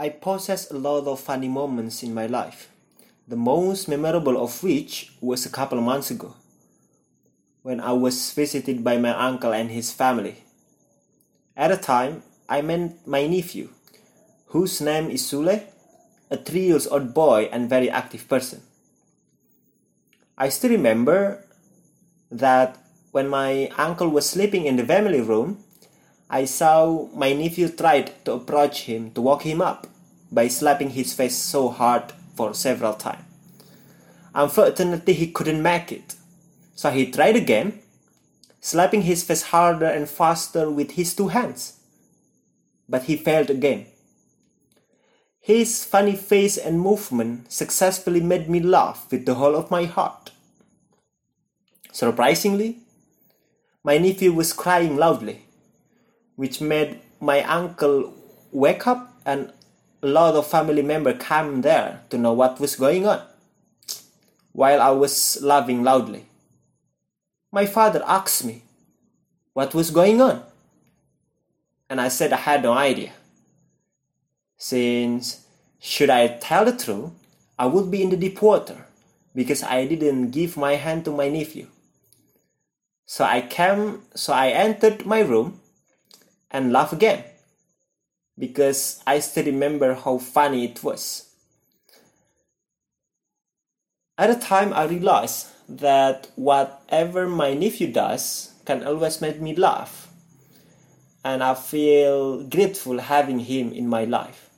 I possess a lot of funny moments in my life, the most memorable of which was a couple of months ago when I was visited by my uncle and his family. At the time, I met my nephew, whose name is Sule, a three years old boy and very active person. I still remember that when my uncle was sleeping in the family room, I saw my nephew tried to approach him to wake him up by slapping his face so hard for several times. Unfortunately, he couldn't make it, so he tried again, slapping his face harder and faster with his two hands. But he failed again. His funny face and movement successfully made me laugh with the whole of my heart. Surprisingly, my nephew was crying loudly, which made my uncle wake up and a lot of family members came there to know what was going on. While I was laughing loudly, my father asked me what was going on. And I said I had no idea. Since, should I tell the truth, I would be in the deep water because I didn't give my hand to my nephew. So I came, so I entered my room and laugh again because I still remember how funny it was. At the time, I realized that whatever my nephew does can always make me laugh, and I feel grateful having him in my life.